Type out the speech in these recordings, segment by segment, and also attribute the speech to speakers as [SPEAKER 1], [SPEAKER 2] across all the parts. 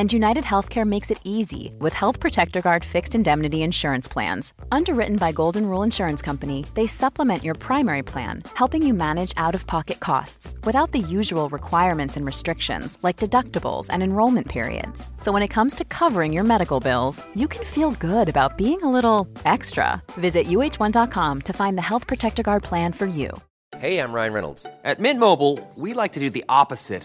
[SPEAKER 1] And United Healthcare makes it easy with Health Protector Guard fixed indemnity insurance plans. Underwritten by Golden Rule Insurance Company, they supplement your primary plan, helping you manage out of pocket costs without the usual requirements and restrictions like deductibles and enrollment periods. So when it comes to covering your medical bills, you can feel good about being a little extra. Visit uh1.com to find the Health Protector Guard plan for you.
[SPEAKER 2] Hey, I'm Ryan Reynolds. At Mint Mobile, we like to do the opposite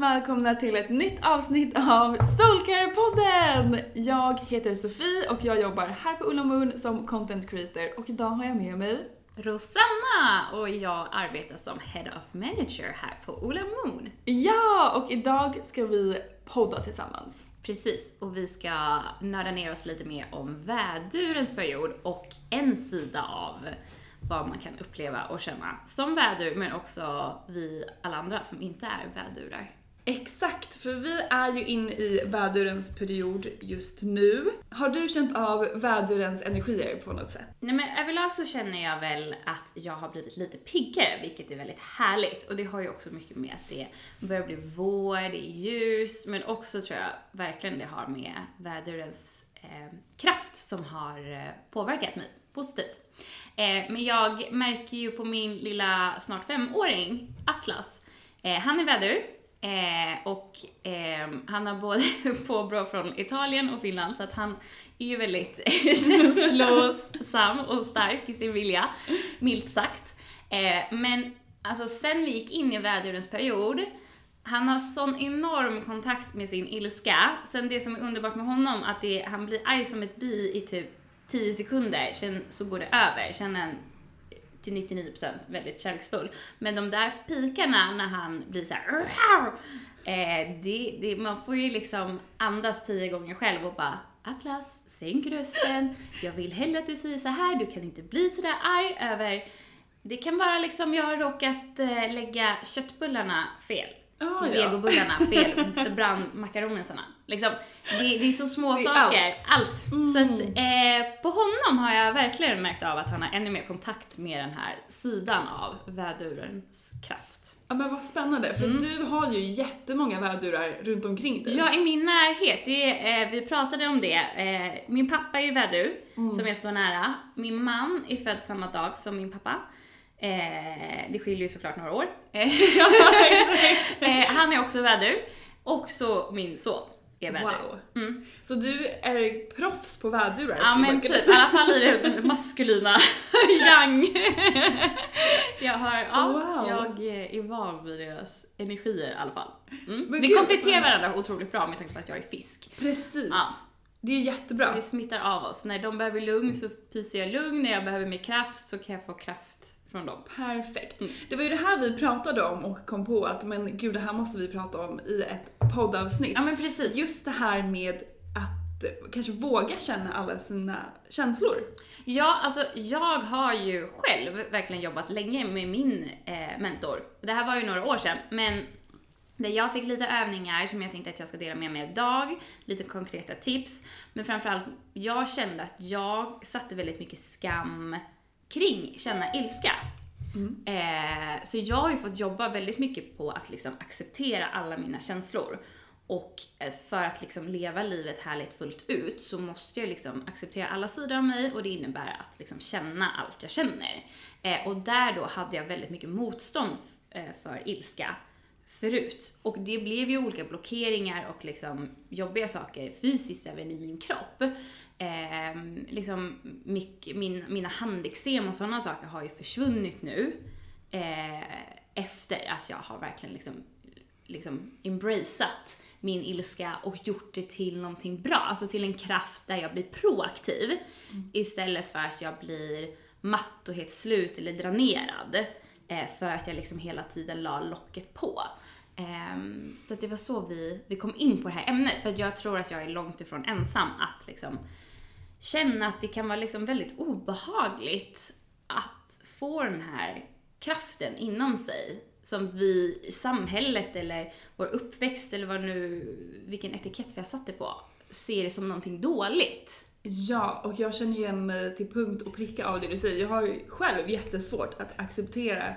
[SPEAKER 3] Och välkomna till ett nytt avsnitt av Soulcare-podden! Jag heter Sofie och jag jobbar här på Ulla Moon som content creator och idag har jag med mig
[SPEAKER 4] Rosanna och jag arbetar som Head of Manager här på Ola Moon.
[SPEAKER 3] Ja, och idag ska vi podda tillsammans.
[SPEAKER 4] Precis, och vi ska nörda ner oss lite mer om vädurens period och en sida av vad man kan uppleva och känna som vädur, men också vi alla andra som inte är vädurar.
[SPEAKER 3] Exakt, för vi är ju inne i vädurens period just nu. Har du känt av vädurens energier på något sätt?
[SPEAKER 4] Nej men överlag så känner jag väl att jag har blivit lite piggare, vilket är väldigt härligt. Och det har ju också mycket med att det börjar bli vår, det är ljus, men också tror jag verkligen det har med vädurens eh, kraft som har eh, påverkat mig positivt. Eh, men jag märker ju på min lilla snart femåring, Atlas, eh, han är vädur. Eh, och eh, han har både påbrå från Italien och Finland så att han är ju väldigt känslosam och stark i sin vilja, milt sagt. Eh, men alltså sen vi gick in i vädurens period, han har sån enorm kontakt med sin ilska. Sen det som är underbart med honom, att det, han blir arg som ett bi i typ 10 sekunder, sen så går det över. Sen är han till 99% väldigt kärleksfull. Men de där pikarna när han blir så här, eh, det, det, man får ju liksom andas tio gånger själv och bara Atlas, sänk rösten. Jag vill hellre att du säger så här. du kan inte bli så där arg över det kan vara liksom, jag har råkat eh, lägga köttbullarna fel.
[SPEAKER 3] Ah, ja.
[SPEAKER 4] Legobullarna fel, brann makaronisarna. Liksom, det, det är så små
[SPEAKER 3] Det är
[SPEAKER 4] saker,
[SPEAKER 3] allt.
[SPEAKER 4] allt.
[SPEAKER 3] Mm.
[SPEAKER 4] Så att eh, på honom har jag verkligen märkt av att han har ännu mer kontakt med den här sidan av vädurens kraft.
[SPEAKER 3] Ja men vad spännande, för
[SPEAKER 4] Mm.
[SPEAKER 3] du har ju jättemånga vädurar runt omkring dig.
[SPEAKER 4] Ja, i min närhet, det, är, eh, vi pratade om det. Eh, min pappa är ju vädur,
[SPEAKER 3] Mm.
[SPEAKER 4] som jag står nära. Min man är född samma dag som min pappa. Eh, det skiljer ju såklart några år. Eh, eh, han är också vädur. Och så min son. är vädur.
[SPEAKER 3] Wow.
[SPEAKER 4] Mm.
[SPEAKER 3] Så du är proffs på vädurar?
[SPEAKER 4] Ja men typ, i alla fall i det maskulina yang. jag har, ja,
[SPEAKER 3] Wow.
[SPEAKER 4] jag är van vid deras energier i alla fall. Mm. Vi kompletterar varandra otroligt bra med tanke på att jag är fisk.
[SPEAKER 3] Precis.
[SPEAKER 4] Ja.
[SPEAKER 3] Det är jättebra.
[SPEAKER 4] Så vi smittar av oss. När de behöver lugn så pyser jag lugn, när jag behöver mer kraft så kan jag få kraft från dem.
[SPEAKER 3] Perfekt.
[SPEAKER 4] Mm.
[SPEAKER 3] Det var ju det här vi pratade om och kom på att men gud det här måste vi prata om i ett poddavsnitt.
[SPEAKER 4] Ja men precis.
[SPEAKER 3] Just det här med att eh, kanske våga känna alla sina känslor.
[SPEAKER 4] Ja, alltså jag har ju själv verkligen jobbat länge med min eh, mentor. Det här var ju några år sedan, men där jag fick lite övningar som jag tänkte att jag ska dela med mig idag, lite konkreta tips. Men framförallt, jag kände att jag satte väldigt mycket skam kring känna ilska. Eh, så jag har ju fått jobba väldigt mycket på att liksom acceptera alla mina känslor. Och eh, för att liksom leva livet härligt fullt ut så måste jag liksom acceptera alla sidor av mig och det innebär att liksom känna allt jag känner. Eh, och där då hade jag väldigt mycket motstånd eh, för ilska förut. Och det blev ju olika blockeringar och liksom jobbiga saker fysiskt även i min kropp. Eh, liksom mycket, min, mina handeksem och sådana saker har ju försvunnit nu. Eh, efter att jag har verkligen liksom, liksom embraceat min ilska och gjort det till någonting bra. Alltså till en kraft där jag blir proaktiv. Istället för att jag blir matt och helt slut eller dränerad. Eh, för att jag liksom hela tiden la locket på. Ehm, så att det var så vi, vi kom in på det här ämnet. För att jag tror att jag är långt ifrån ensam att liksom känna att det kan vara liksom väldigt obehagligt att få den här kraften inom sig som vi i samhället eller vår uppväxt eller vad nu, vilken etikett vi har satt det på, ser det som någonting dåligt.
[SPEAKER 3] Ja, och jag känner igen mig till punkt och pricka av det du säger. Jag har ju själv jättesvårt att acceptera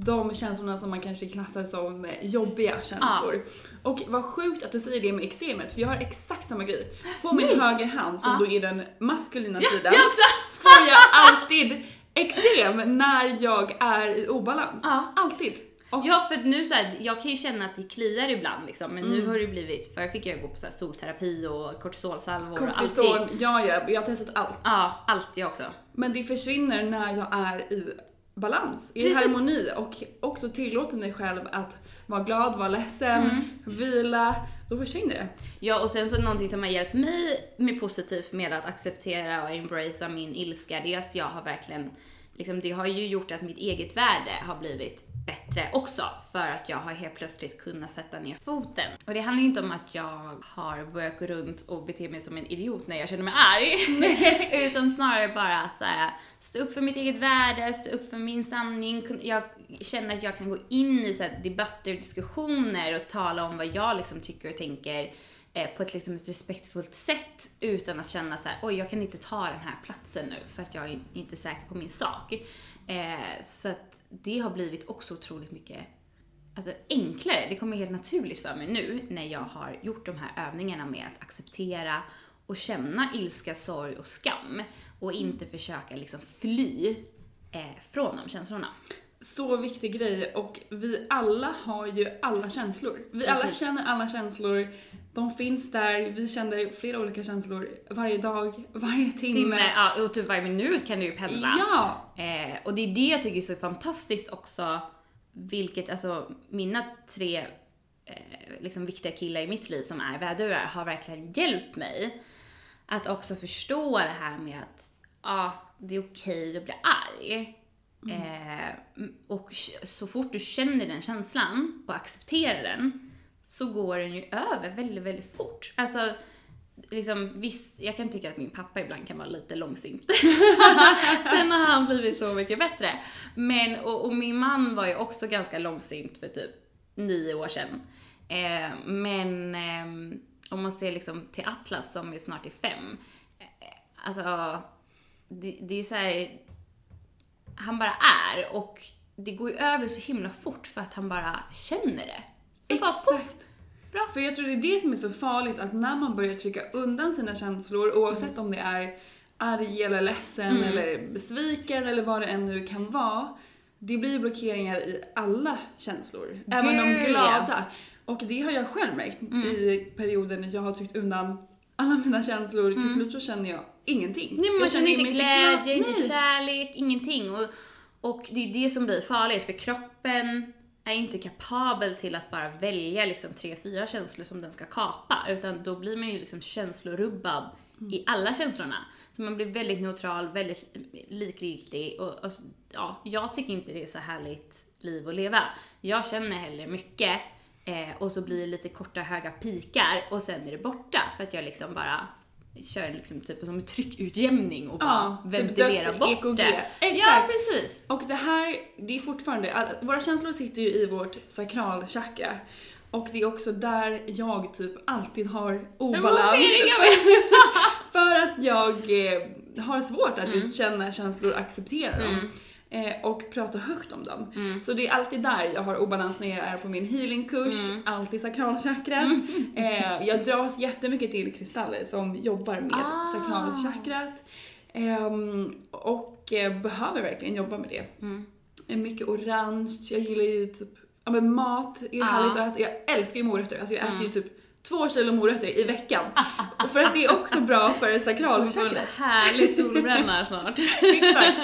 [SPEAKER 3] de känslorna som man kanske klassar som jobbiga känslor. Och vad sjukt att du säger det med eksemet, för jag har exakt samma grej. På min höger hand, som
[SPEAKER 4] Ja.
[SPEAKER 3] då är den maskulina sidan,
[SPEAKER 4] Jag också!
[SPEAKER 3] får jag alltid eksem när jag är i obalans.
[SPEAKER 4] Ja.
[SPEAKER 3] Alltid. Och
[SPEAKER 4] Ja, för nu så här, jag kan ju känna att det kliar ibland liksom, men nu har det blivit, förr fick jag gå på så här solterapi och kortisolsalvor och allting.
[SPEAKER 3] ja ja, jag har testat allt.
[SPEAKER 4] Ja, allt jag också.
[SPEAKER 3] Men det försvinner när jag är i balans, i
[SPEAKER 4] Precis.
[SPEAKER 3] harmoni och också tillåter mig själv att vara glad, vara ledsen,
[SPEAKER 4] Mm.
[SPEAKER 3] vila. Då försvinner det.
[SPEAKER 4] Ja, och sen så någonting som har hjälpt mig med positivt med att acceptera och embracea min ilska, det är att jag har verkligen, liksom det har ju gjort att mitt eget värde har blivit bättre också för att jag har helt plötsligt kunnat sätta ner foten. Och det handlar ju inte om att jag har börjat gå runt och bete mig som en idiot när jag känner mig arg. Utan snarare bara att här, stå upp för mitt eget värde, stå upp för min sanning. Jag känner att jag kan gå in i så här, debatter och diskussioner och tala om vad jag liksom tycker och tänker eh, Eh, på ett, liksom, ett respektfullt sätt utan att känna så här, oj jag kan inte ta den här platsen nu för att jag är inte säker på min sak. Eh, så att det har blivit också otroligt mycket alltså, enklare. Det kommer helt naturligt för mig nu när jag har gjort de här övningarna med att acceptera och känna ilska, sorg och skam och inte försöka liksom fly eh, från de känslorna.
[SPEAKER 3] Så viktig grej och vi alla har ju alla känslor. Vi alla
[SPEAKER 4] Precis.
[SPEAKER 3] känner alla känslor. De finns där, vi känner flera olika känslor varje dag, varje timme.
[SPEAKER 4] Timme, ja, och typ varje minut kan du ju pendla.
[SPEAKER 3] Ja!
[SPEAKER 4] Eh, och det är det jag tycker är så fantastiskt också, vilket alltså mina tre eh, liksom viktiga killar i mitt liv som är vädurar har verkligen hjälpt mig att också förstå det här med att ja, det är okej att bli arg. Mm. Eh, och så fort du känner den känslan och accepterar den så går den ju över väldigt, väldigt fort. Alltså, liksom, visst, jag kan tycka att min pappa ibland kan vara lite långsint. Sen har han blivit så mycket bättre. Men, och, och min man var ju också ganska långsint för typ nio år sedan. Eh, men eh, om man ser liksom till Atlas som är snart är fem. Eh, alltså, det, det är så här, han bara är och det går ju över så himla fort för att han bara känner det. Så bara, poff,
[SPEAKER 3] Exakt. Bra. För jag tror det är det som är så farligt, att när man börjar trycka undan sina känslor, oavsett om det är arg eller ledsen
[SPEAKER 4] Mm.
[SPEAKER 3] eller besviken eller vad det än nu kan vara. Det blir blockeringar i alla känslor. Även de
[SPEAKER 4] Gud,
[SPEAKER 3] glada. Och det har jag själv märkt
[SPEAKER 4] Mm.
[SPEAKER 3] i perioder när jag har tryckt undan alla mina känslor. Till slut så känner jag ingenting.
[SPEAKER 4] Mm. Nej, man
[SPEAKER 3] jag
[SPEAKER 4] känner inte glädje, inte
[SPEAKER 3] Nej.
[SPEAKER 4] kärlek, ingenting. Och, och det är det som blir farligt, för kroppen är inte kapabel till att bara välja liksom tre, fyra känslor som den ska kapa, utan då blir man ju liksom känslorubbad i alla känslorna. Så man blir väldigt neutral, väldigt likgiltig och, och ja, jag tycker inte det är så härligt liv att leva. Jag känner hellre mycket eh, och så blir det lite korta höga pikar och sen är det borta för att jag liksom bara kör liksom typ som tryckutjämning och bara
[SPEAKER 3] Ja, typ
[SPEAKER 4] ventilerar
[SPEAKER 3] dött
[SPEAKER 4] bort
[SPEAKER 3] EKG.
[SPEAKER 4] det. Ja,
[SPEAKER 3] Exakt.
[SPEAKER 4] precis.
[SPEAKER 3] Och det här, det är fortfarande, all, våra känslor sitter ju i vårt sakralchakra. Och det är också där jag typ alltid har obalans. För, att jag eh, har svårt att just känna känslor och acceptera dem. Eh, och prata högt om dem. Så det är alltid där jag har obalans när jag är på min healingkurs, alltid sakralchakrat. Eh, jag dras jättemycket till kristaller som jobbar med
[SPEAKER 4] Ah.
[SPEAKER 3] sakralchakrat. Ehm, och eh, behöver verkligen jobba med det. Eh, Mycket orange, jag gillar ju typ, ja men mat är
[SPEAKER 4] Ah.
[SPEAKER 3] härligt att äta. Jag älskar ju morötter, alltså jag äter ju typ två kilo morötter i veckan. Och för att det är också bra för sakralchakrat.
[SPEAKER 4] härlig solbränna snart.
[SPEAKER 3] Exakt.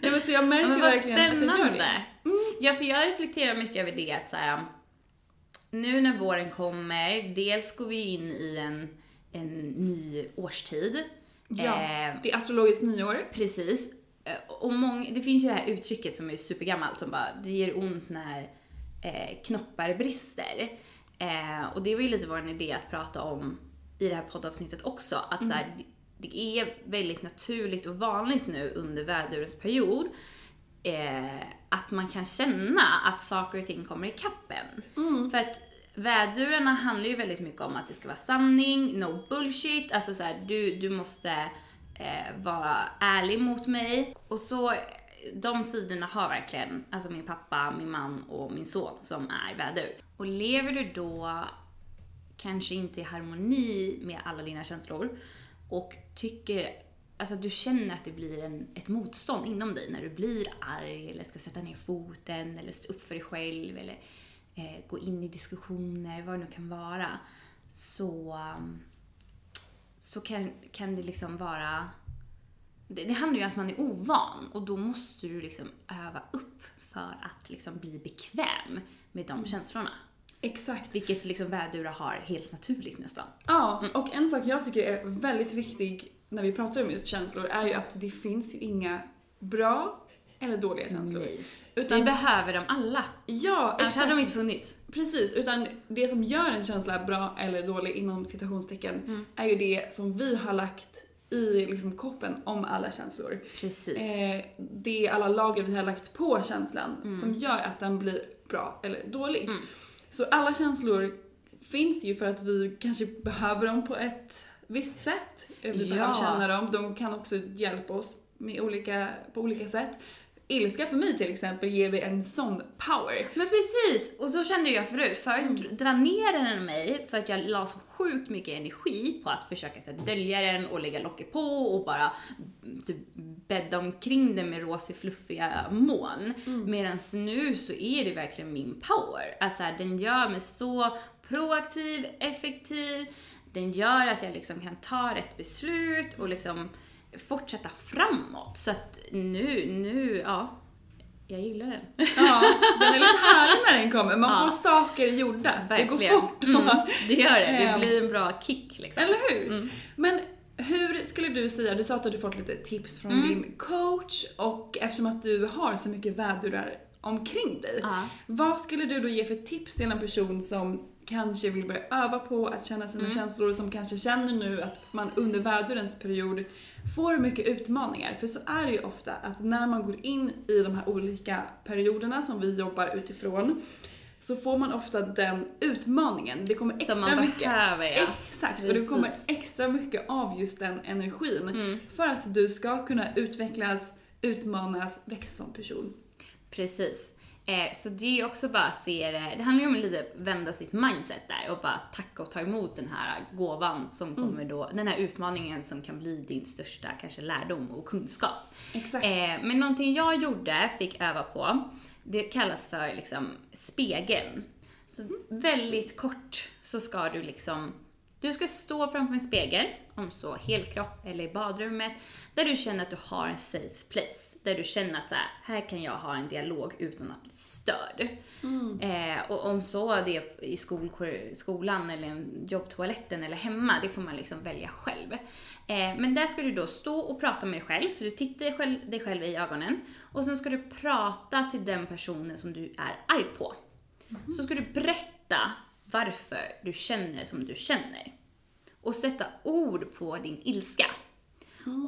[SPEAKER 3] Nej, men så jag märker
[SPEAKER 4] Ja, men vad
[SPEAKER 3] verkligen att jag gör
[SPEAKER 4] spännande.
[SPEAKER 3] det.
[SPEAKER 4] Ja, för jag reflekterar mycket över det att så här, nu när våren kommer, dels går vi in i en, en ny årstid.
[SPEAKER 3] Ja,
[SPEAKER 4] Eh,
[SPEAKER 3] det är astrologiskt nyår.
[SPEAKER 4] Precis. Eh, Och många, det finns ju det här uttrycket som är supergammalt som bara, det gör ont när eh, knoppar brister. Eh, och det var ju lite vår idé att prata om i det här poddavsnittet också, att så här, det, det är väldigt naturligt och vanligt nu under vädurens period eh, att man kan känna att saker och ting kommer ikapp en. För att vädurarna handlar ju väldigt mycket om att det ska vara sanning, no bullshit, alltså så här, du, du måste eh, vara ärlig mot mig. Och så, de sidorna har verkligen, alltså min pappa, min man och min son som är vädur. Och lever du då kanske inte i harmoni med alla dina känslor och tycker, alltså att du känner att det blir en, ett motstånd inom dig när du blir arg eller ska sätta ner foten eller stå upp för dig själv eller eh, gå in i diskussioner, vad det nu kan vara, så, så kan, kan det liksom vara det, det handlar ju om att man är ovan och då måste du liksom öva upp för att liksom bli bekväm med de känslorna.
[SPEAKER 3] Exakt.
[SPEAKER 4] Vilket liksom vädurar har helt naturligt nästan.
[SPEAKER 3] Ja,
[SPEAKER 4] Mm.
[SPEAKER 3] och en sak jag tycker är väldigt viktig när vi pratar om just känslor är ju att det finns ju inga bra eller dåliga känslor.
[SPEAKER 4] Nej.
[SPEAKER 3] Utan,
[SPEAKER 4] Vi behöver dem alla.
[SPEAKER 3] ja,
[SPEAKER 4] Annars
[SPEAKER 3] exakt.
[SPEAKER 4] hade de inte funnits.
[SPEAKER 3] Precis, utan det som gör en känsla bra eller dålig inom citationstecken är ju det som vi har lagt i liksom koppen om alla känslor.
[SPEAKER 4] Precis.
[SPEAKER 3] Eh, det är alla lager vi har lagt på känslan som gör att den blir bra eller dålig. Så alla känslor finns ju för att vi kanske behöver dem på ett visst sätt. Eh, Vi
[SPEAKER 4] Ja.
[SPEAKER 3] behöver känna dem. De kan också hjälpa oss med olika, på olika sätt. Ilska för mig till exempel ger vi en sån power.
[SPEAKER 4] Men precis! Och så kände jag förut. Förut dränerade den mig för att jag la så sjukt mycket energi på att försöka så här, dölja den och lägga locket på och bara mm, typ, bädda omkring den med rosa fluffiga moln. Medan nu så är det verkligen min power. Alltså här, den gör mig så proaktiv, effektiv. Den gör att jag liksom kan ta rätt beslut och liksom fortsätta framåt. Så att nu, nu, ja. Jag gillar den.
[SPEAKER 3] Ja, den är lite härlig när den kommer. Man
[SPEAKER 4] Ja.
[SPEAKER 3] får saker gjorda. Det
[SPEAKER 4] Verkligen.
[SPEAKER 3] går fort.
[SPEAKER 4] Mm, det gör det. Det
[SPEAKER 3] Ehm.
[SPEAKER 4] blir en bra kick liksom.
[SPEAKER 3] Eller hur? Men hur skulle du säga, du sa att du fått lite tips från
[SPEAKER 4] Mm.
[SPEAKER 3] din coach och eftersom att du har så mycket vädurar omkring dig.
[SPEAKER 4] Ja.
[SPEAKER 3] Vad skulle du då ge för tips till en person som kanske vill börja öva på att känna sina
[SPEAKER 4] Mm.
[SPEAKER 3] känslor, som kanske känner nu att man under vädurens period får mycket utmaningar. För så är det ju ofta att när man går in i de här olika perioderna som vi jobbar utifrån så får man ofta den utmaningen. Det kommer extra
[SPEAKER 4] Som man
[SPEAKER 3] mycket.
[SPEAKER 4] behöver ja.
[SPEAKER 3] Exakt, och det kommer
[SPEAKER 4] Precis.
[SPEAKER 3] extra mycket av just den energin
[SPEAKER 4] Mm.
[SPEAKER 3] för att du ska kunna utvecklas, utmanas, växa som person.
[SPEAKER 4] Precis. Eh, så det är också bara att se det, det handlar ju om att lite vända sitt mindset där och bara tacka och ta emot den här gåvan som kommer då, den här utmaningen som kan bli din största kanske lärdom och kunskap.
[SPEAKER 3] Exakt.
[SPEAKER 4] Eh, men någonting jag gjorde, fick öva på, det kallas för liksom spegeln. Så väldigt kort så ska du liksom, du ska stå framför en spegel, om så helkropp eller i badrummet, där du känner att du har en safe place. Där du känner att så här, här kan jag ha en dialog utan att bli störd. Eh, och om så det är i skol, skolan eller en jobbtoaletten eller hemma, det får man liksom välja själv. Eh, men där ska du då stå och prata med dig själv, så du tittar dig själv, dig själv i ögonen. Och sen ska du prata till den personen som du är arg på. Så ska du berätta varför du känner som du känner. Och sätta ord på din ilska.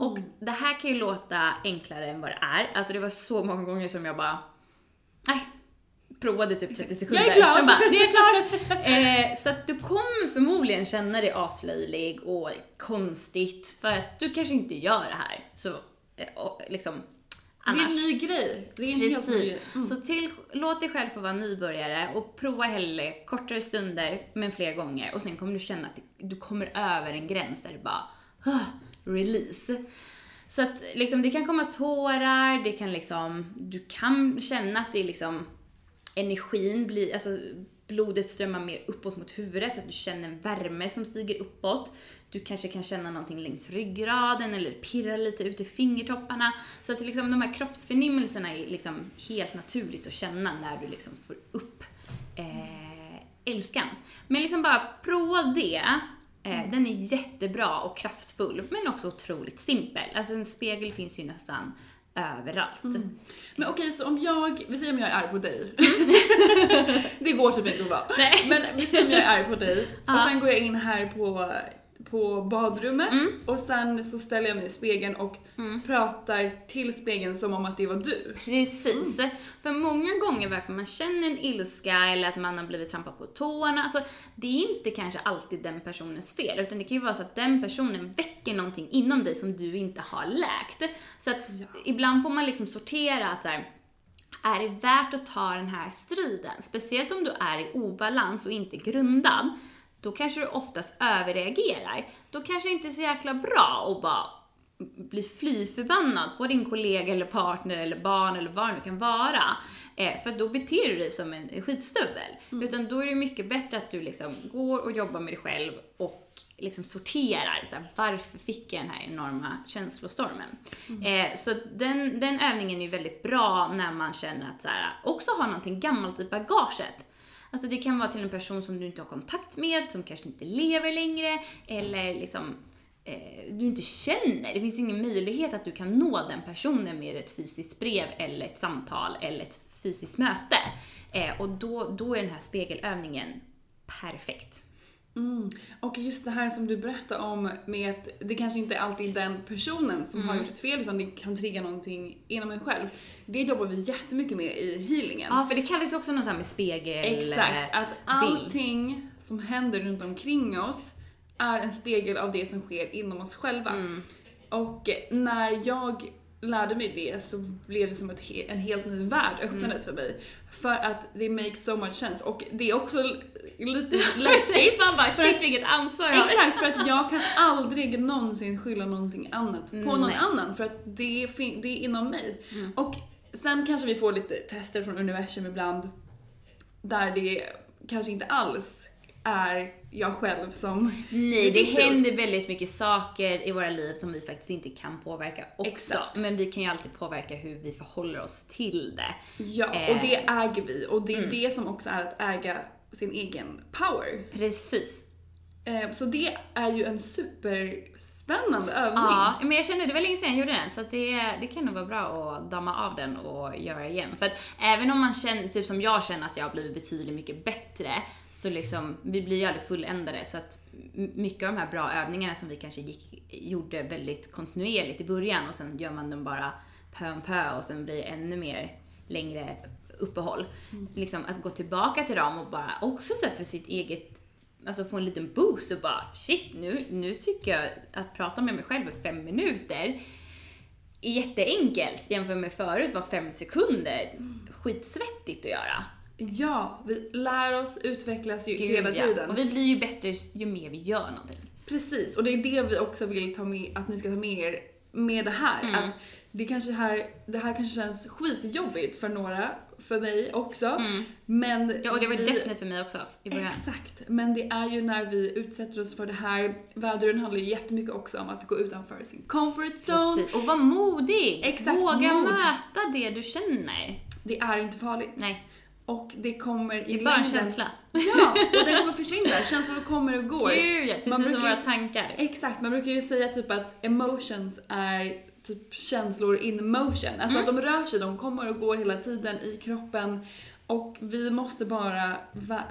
[SPEAKER 4] Och det här kan ju låta enklare än vad det är. Alltså det var så många gånger som jag bara, nej, provade typ 30 sekunder.
[SPEAKER 3] Jag är klar.
[SPEAKER 4] Bara, nu är jag klar. eh, så att du kommer förmodligen känna dig aslöjlig och konstigt för att du kanske inte gör det här. Så, eh, och, liksom,
[SPEAKER 3] Det är
[SPEAKER 4] annars.
[SPEAKER 3] en ny grej. Det är en helt ny grej.
[SPEAKER 4] Precis. Så till, låt dig själv få vara nybörjare och prova hellre kortare stunder men fler gånger och sen kommer du känna att du kommer över en gräns där du bara "Huh, release. Så att liksom, det kan komma tårar, det kan liksom, du kan känna att det liksom energin blir, alltså blodet strömmar mer uppåt mot huvudet, att du känner en värme som stiger uppåt. Du kanske kan känna någonting längs ryggraden eller pirra lite ut i fingertopparna. Så att liksom de här kroppsförnimmelserna är liksom helt naturligt att känna när du liksom får upp eh, älskan. Men liksom bara prova det. Eh, den är jättebra och kraftfull, men också otroligt simpel. Alltså en spegel finns ju nästan överallt.
[SPEAKER 3] Men okej, så om jag, vi säger om jag är arg på dig. det går typ inte att vara.
[SPEAKER 4] Nej.
[SPEAKER 3] Men vi säger om jag är arg på dig och sen går jag in här på, på badrummet
[SPEAKER 4] Mm.
[SPEAKER 3] och sen så ställer jag mig i spegeln och pratar till spegeln som om att det var du.
[SPEAKER 4] Precis. För många gånger varför man känner en ilska eller att man har blivit trampad på tårna, alltså det är inte kanske alltid den personens fel, utan det kan ju vara så att den personen väcker någonting inom dig som du inte har läkt. Så att ibland får man liksom sortera att så här, är det värt att ta den här striden? Speciellt om du är i obalans och inte grundad. Då kanske du oftast överreagerar. Då kanske det inte är så jäkla bra att bara bli fly förbannad på din kollega eller partner eller barn eller vad det nu kan vara. Eh, för då beter du dig som en skitstövel. Utan då är det mycket bättre att du liksom går och jobbar med dig själv och liksom sorterar. Så här, varför fick jag den här enorma känslostormen? Eh, så den, den övningen är ju väldigt bra när man känner att så här, också har någonting gammalt i bagaget. Alltså det kan vara till en person som du inte har kontakt med, som kanske inte lever längre, eller liksom eh, du inte känner. Det finns ingen möjlighet att du kan nå den personen med ett fysiskt brev eller ett samtal eller ett fysiskt möte. Eh, och då, då är den här spegelövningen perfekt.
[SPEAKER 3] Mm. Och just det här som du berättade om med att det kanske inte alltid är den personen som har gjort ett fel utan det kan trigga någonting inom en själv. Det jobbar vi jättemycket med i healingen.
[SPEAKER 4] Ja, för det kallas ju också något sånt med spegel...
[SPEAKER 3] Exakt,
[SPEAKER 4] eh,
[SPEAKER 3] att allting som händer runt omkring oss är en spegel av det som sker inom oss själva. Och när jag lärde mig det så blev det som att en helt ny värld öppnades för mig. För att det makes so much sense och det är också lite läskigt.
[SPEAKER 4] Man bara, shit vilket ansvar jag har.
[SPEAKER 3] Exakt, för att jag kan aldrig någonsin skylla någonting annat på någon
[SPEAKER 4] Nej.
[SPEAKER 3] annan för att det är, det är inom mig. Och sen kanske vi får lite tester från universum ibland där det kanske inte alls är jag själv som
[SPEAKER 4] Nej, det händer väldigt mycket saker i våra liv som vi faktiskt inte kan påverka också.
[SPEAKER 3] Exakt.
[SPEAKER 4] Men vi kan ju alltid påverka hur vi förhåller oss till det.
[SPEAKER 3] Ja, och
[SPEAKER 4] Eh.
[SPEAKER 3] det äger vi och det är det som också är att äga sin egen power.
[SPEAKER 4] Precis.
[SPEAKER 3] Eh, Så det är ju en superspännande övning.
[SPEAKER 4] Ja, men jag kände, det var länge sedan jag gjorde den, så det, det kan nog vara bra att damma av den och göra igen. För att även om man känner, typ som jag känner att jag har blivit betydligt mycket bättre, så liksom, vi blir ju aldrig fulländade. Så att mycket av de här bra övningarna som vi kanske gick, gjorde väldigt kontinuerligt i början och sen gör man dem bara pö om pö och sen blir det ännu mer längre uppehåll. Liksom att gå tillbaka till dem och bara också så för sitt eget Alltså få en liten boost och bara shit nu, nu tycker jag att prata med mig själv i fem minuter är jätteenkelt jämfört med förut var fem sekunder skitsvettigt att göra.
[SPEAKER 3] Ja, vi lär oss, utvecklas ju
[SPEAKER 4] Gud,
[SPEAKER 3] hela
[SPEAKER 4] ja.
[SPEAKER 3] tiden.
[SPEAKER 4] Och vi blir ju bättre ju mer vi gör någonting.
[SPEAKER 3] Precis, och det är det vi också vill ta med, att ni ska ta med er med det här.
[SPEAKER 4] Mm.
[SPEAKER 3] Att det, kanske här, det här kanske känns skitjobbigt för några, för mig också. Men
[SPEAKER 4] Ja, och det var
[SPEAKER 3] vi-
[SPEAKER 4] definitivt för mig också i början.
[SPEAKER 3] Exakt, men det är ju när vi utsätter oss för det här. Väduren handlar ju jättemycket också om att gå utanför sin comfort zone.
[SPEAKER 4] Precis. Och var modig!
[SPEAKER 3] Exakt,
[SPEAKER 4] Våga
[SPEAKER 3] mod.
[SPEAKER 4] möta det du känner.
[SPEAKER 3] Det är inte farligt.
[SPEAKER 4] Nej,
[SPEAKER 3] Och det kommer i
[SPEAKER 4] det är bara en känsla.
[SPEAKER 3] Ja, och den kommer försvinna. Känslor kommer och går.
[SPEAKER 4] Gud ja,
[SPEAKER 3] Man
[SPEAKER 4] precis som
[SPEAKER 3] brukar
[SPEAKER 4] våra
[SPEAKER 3] ju-
[SPEAKER 4] tankar.
[SPEAKER 3] Exakt, man brukar ju säga typ att emotions är typ känslor in motion. Alltså att de rör sig, de kommer och går hela tiden i kroppen. Och vi måste bara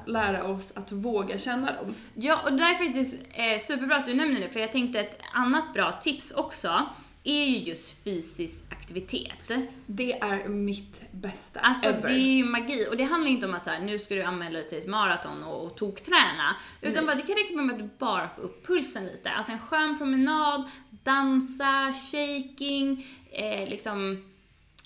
[SPEAKER 3] lära oss att våga känna dem.
[SPEAKER 4] Ja, och det är faktiskt eh, superbra att du nämner det, för jag tänkte ett annat bra tips också är ju just fysisk aktivitet.
[SPEAKER 3] Det är mitt bästa
[SPEAKER 4] Alltså
[SPEAKER 3] ever.
[SPEAKER 4] det är ju magi och det handlar inte om att så här, nu ska du anmäla dig till ett maraton och, och tokträna. Utan bara, det kan räcka med att du bara får upp pulsen lite. Alltså en skön promenad, dansa, shaking, eh, liksom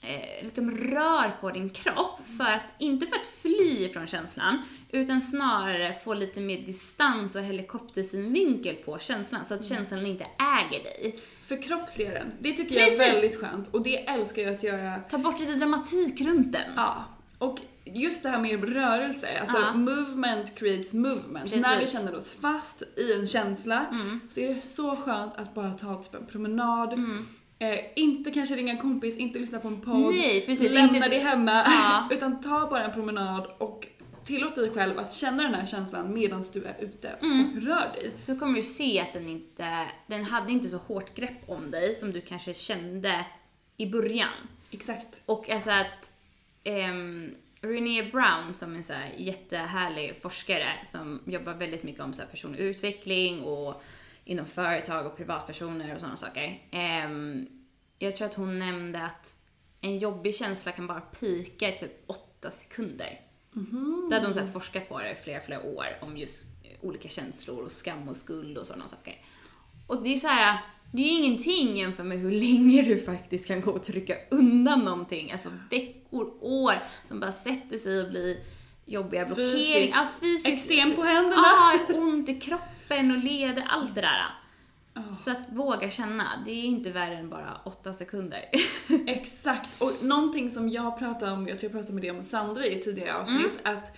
[SPEAKER 4] eh, liksom rör på din kropp för att, inte för att fly från känslan, utan snarare få lite mer distans och helikoptersynvinkel på känslan så att känslan inte äger dig.
[SPEAKER 3] Förkroppsliga den. Det tycker jag
[SPEAKER 4] Precis.
[SPEAKER 3] är väldigt skönt och det älskar jag att göra.
[SPEAKER 4] Ta bort lite dramatik runt den.
[SPEAKER 3] Ja. Och just det här med rörelse, alltså
[SPEAKER 4] Ja.
[SPEAKER 3] movement creates movement.
[SPEAKER 4] Precis.
[SPEAKER 3] När vi känner oss fast i en känsla så är det så skönt att bara ta typ en promenad. Eh, inte kanske ringa en kompis, inte lyssna på en podd.
[SPEAKER 4] Nej, precis,
[SPEAKER 3] Lämna
[SPEAKER 4] inte-
[SPEAKER 3] det hemma.
[SPEAKER 4] Ja.
[SPEAKER 3] Utan ta bara en promenad och tillåt dig själv att känna den här känslan medan du är ute
[SPEAKER 4] Mm.
[SPEAKER 3] och rör dig.
[SPEAKER 4] så kommer du se att den inte, den hade inte så hårt grepp om dig som du kanske kände i början.
[SPEAKER 3] Exakt.
[SPEAKER 4] Och alltså att um, René Brown som en så här jättehärlig forskare som jobbar väldigt mycket om så här personlig utveckling och inom företag och privatpersoner och sådana saker. Ehm, jag tror att hon nämnde att en jobbig känsla kan bara pika i typ åtta sekunder. Då hade hon så forskat på det i flera, flera år om just olika känslor och skam och skuld och sådana saker. Och det är så här, det är ju ingenting jämfört med hur länge du faktiskt kan gå och trycka undan någonting. Alltså veckor, år som bara sätter sig och blir jobbiga blockeringar. Ja, fysiskt.
[SPEAKER 3] Eksem på händerna.
[SPEAKER 4] Ja, ont i kroppen och leder, allt det där. Så att våga känna, det är inte värre än bara åtta sekunder.
[SPEAKER 3] Exakt. Och någonting som jag pratade om, jag tror jag pratade med det om Sandra i tidigare avsnitt, att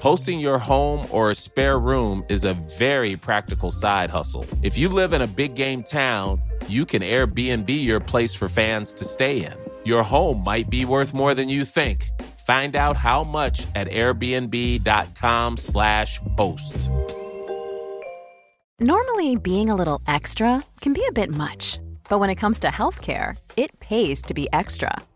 [SPEAKER 5] Hosting your home or a spare room is a very practical side hustle. If you live in a big game town, you can Airbnb your place for fans to stay in. Your home might be worth more than you think. Find out how much at airbnb.com/slash host.
[SPEAKER 1] Normally, being a little extra can be a bit much, but when it comes to healthcare, it pays to be extra.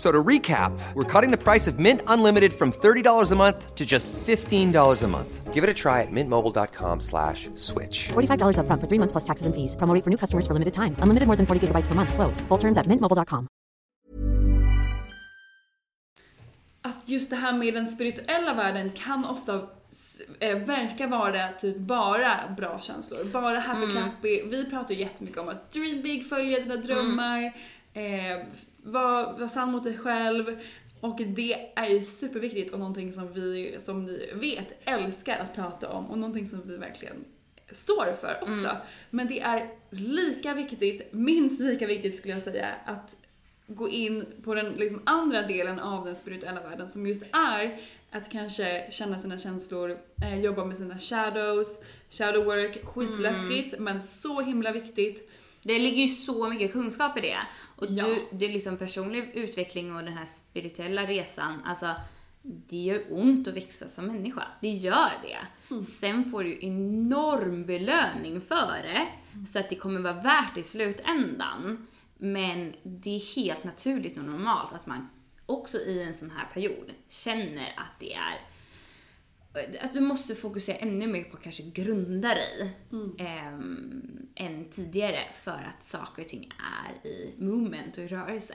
[SPEAKER 2] F- So to recap, we're cutting the price of Mint Unlimited from $30 a month to just $15 a month. Give it a try at mintmobile.com slash switch.
[SPEAKER 6] $45 upfront for three months plus taxes and fees. Promo for new customers for limited time. Unlimited more than 40 gigabytes per month. Slows. Full terms at mintmobile.com.
[SPEAKER 3] att just det här med den spirituella världen kan ofta s- eh, verka vara typ bara bra känslor, bara happy clappy. Vi pratar ju jättemycket om att dream big, följa dina drömmar, eh, var, var sann mot dig själv. Och det är ju superviktigt och någonting som vi, som ni vet, älskar att prata om och någonting som vi verkligen står för också.
[SPEAKER 4] Mm.
[SPEAKER 3] Men det är lika viktigt, minst lika viktigt skulle jag säga, att gå in på den liksom andra delen av den spirituella världen som just är att kanske känna sina känslor, eh, jobba med sina shadows, shadow work, skitläskigt
[SPEAKER 4] Mm.
[SPEAKER 3] men så himla viktigt.
[SPEAKER 4] Det ligger ju så mycket kunskap i det. Och
[SPEAKER 3] Ja.
[SPEAKER 4] du, det är liksom personlig utveckling och den här spirituella resan, alltså det gör ont att växa som människa. Det gör det.
[SPEAKER 3] Mm.
[SPEAKER 4] Sen får du enorm belöning för det, så att det kommer vara värt i slutändan. Men det är helt naturligt och normalt att man också i en sån här period känner att det är att du måste fokusera ännu mer på att kanske grunda dig ehm, än tidigare för att saker och ting är i movement och i rörelse.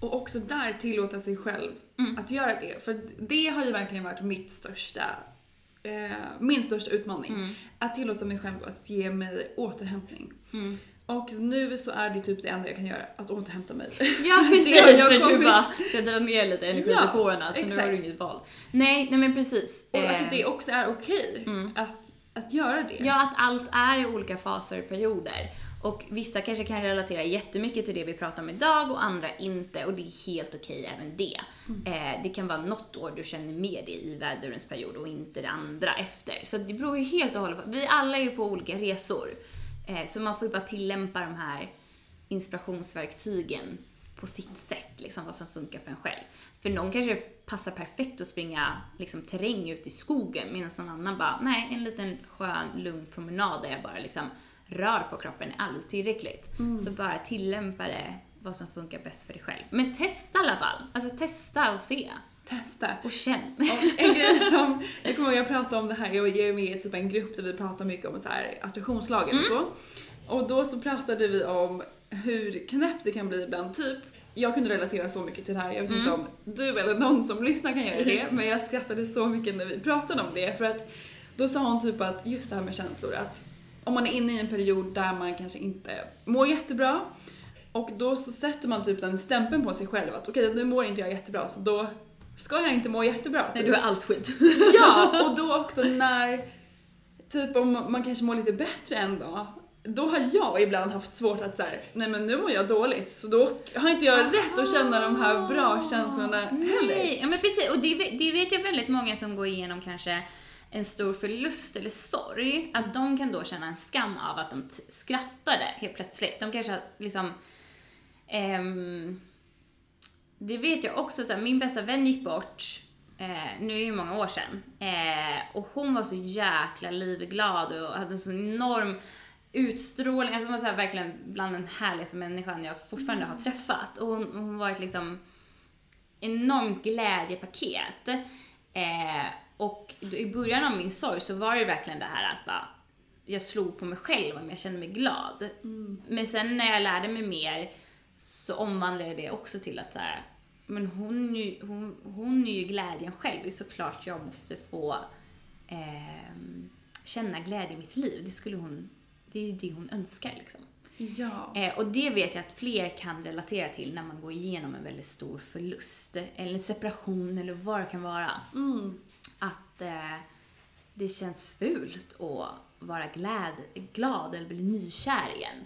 [SPEAKER 3] Och också där tillåta sig själv
[SPEAKER 4] Mm.
[SPEAKER 3] att göra det. För det har ju verkligen varit mitt största, eh, min största utmaning.
[SPEAKER 4] Mm.
[SPEAKER 3] Att tillåta mig själv att ge mig återhämtning.
[SPEAKER 4] Mm.
[SPEAKER 3] Och nu så är det typ det enda jag kan göra, att återhämta mig.
[SPEAKER 4] Ja precis,
[SPEAKER 3] jag
[SPEAKER 4] för du bara ska dra ner lite energi
[SPEAKER 3] Ja,
[SPEAKER 4] så nu har du
[SPEAKER 3] exakt.
[SPEAKER 4] inget val. Nej, nej men precis.
[SPEAKER 3] Och
[SPEAKER 4] Eh,
[SPEAKER 3] att det också är okej att, att göra det.
[SPEAKER 4] Ja, att allt är i olika faser och perioder. Och vissa kanske kan relatera jättemycket till det vi pratar om idag och andra inte och det är helt okej även det. Eh, det kan vara något år du känner mer det i vädurens period och inte det andra efter. Så det beror ju helt och hållet på. Vi alla är ju på olika resor. Eh, så man får ju bara tillämpa de här inspirationsverktygen på sitt sätt, liksom vad som funkar för en själv. För någon kanske passar perfekt att springa liksom, terräng ute i skogen medan någon annan bara, nej, en liten skön, lugn promenad där jag bara liksom rör på kroppen är alldeles tillräckligt. Så bara tillämpa det, vad som funkar bäst för dig själv. Men testa i alla fall. Alltså testa och se.
[SPEAKER 3] Testa.
[SPEAKER 4] Och känn.
[SPEAKER 3] Och en grej som, jag kommer ihåg jag pratade om det här, jag är med i typ en grupp där vi pratar mycket om så här attraktionslagen och så. Och då så pratade vi om hur knäppt det kan bli ibland, typ jag kunde relatera så mycket till det här, jag vet inte om du eller någon som lyssnar kan göra det, men jag skrattade så mycket när vi pratade om det för att då sa hon typ att just det här med känslor, att om man är inne i en period där man kanske inte mår jättebra och då så sätter man typ den stämpeln på sig själv att okej nu mår inte jag jättebra så då ska jag inte må jättebra.
[SPEAKER 4] Nej,
[SPEAKER 3] typ.
[SPEAKER 4] du har allt skit.
[SPEAKER 3] Ja, och då också när, typ om man kanske mår lite bättre en dag, då har jag ibland haft svårt att säga, nej men nu mår jag dåligt så då har inte jag rätt att känna de här bra känslorna heller.
[SPEAKER 4] Nej, ja men precis. Och det, vet- det vet jag väldigt många som går igenom kanske en stor förlust eller sorg, att de kan då känna en skam av att de skrattade helt plötsligt. De kanske har liksom... ehm, det vet jag också, så här, min bästa vän gick bort, eh, nu är det ju många år sedan, eh, och hon var så jäkla livglad och hade en så enorm utstrålning, alltså hon var så här, verkligen bland den härligaste människan jag fortfarande har träffat. Och hon, hon var ett liksom enormt glädjepaket. Eh, och då, i början av min sorg så var det verkligen det här att bara, jag slog på mig själv om jag kände mig glad. Men sen när jag lärde mig mer så omvandlade jag det också till att så här, men hon, hon, hon är ju glädjen själv. Det är såklart jag måste få ehm, känna glädje i mitt liv. Det skulle hon, det är det hon önskar liksom.
[SPEAKER 3] Ja.
[SPEAKER 4] Eh, och det vet jag att fler kan relatera till när man går igenom en väldigt stor förlust. Eller en separation eller vad det kan vara. Att eh, det känns fult att vara glad, glad eller bli nykär igen.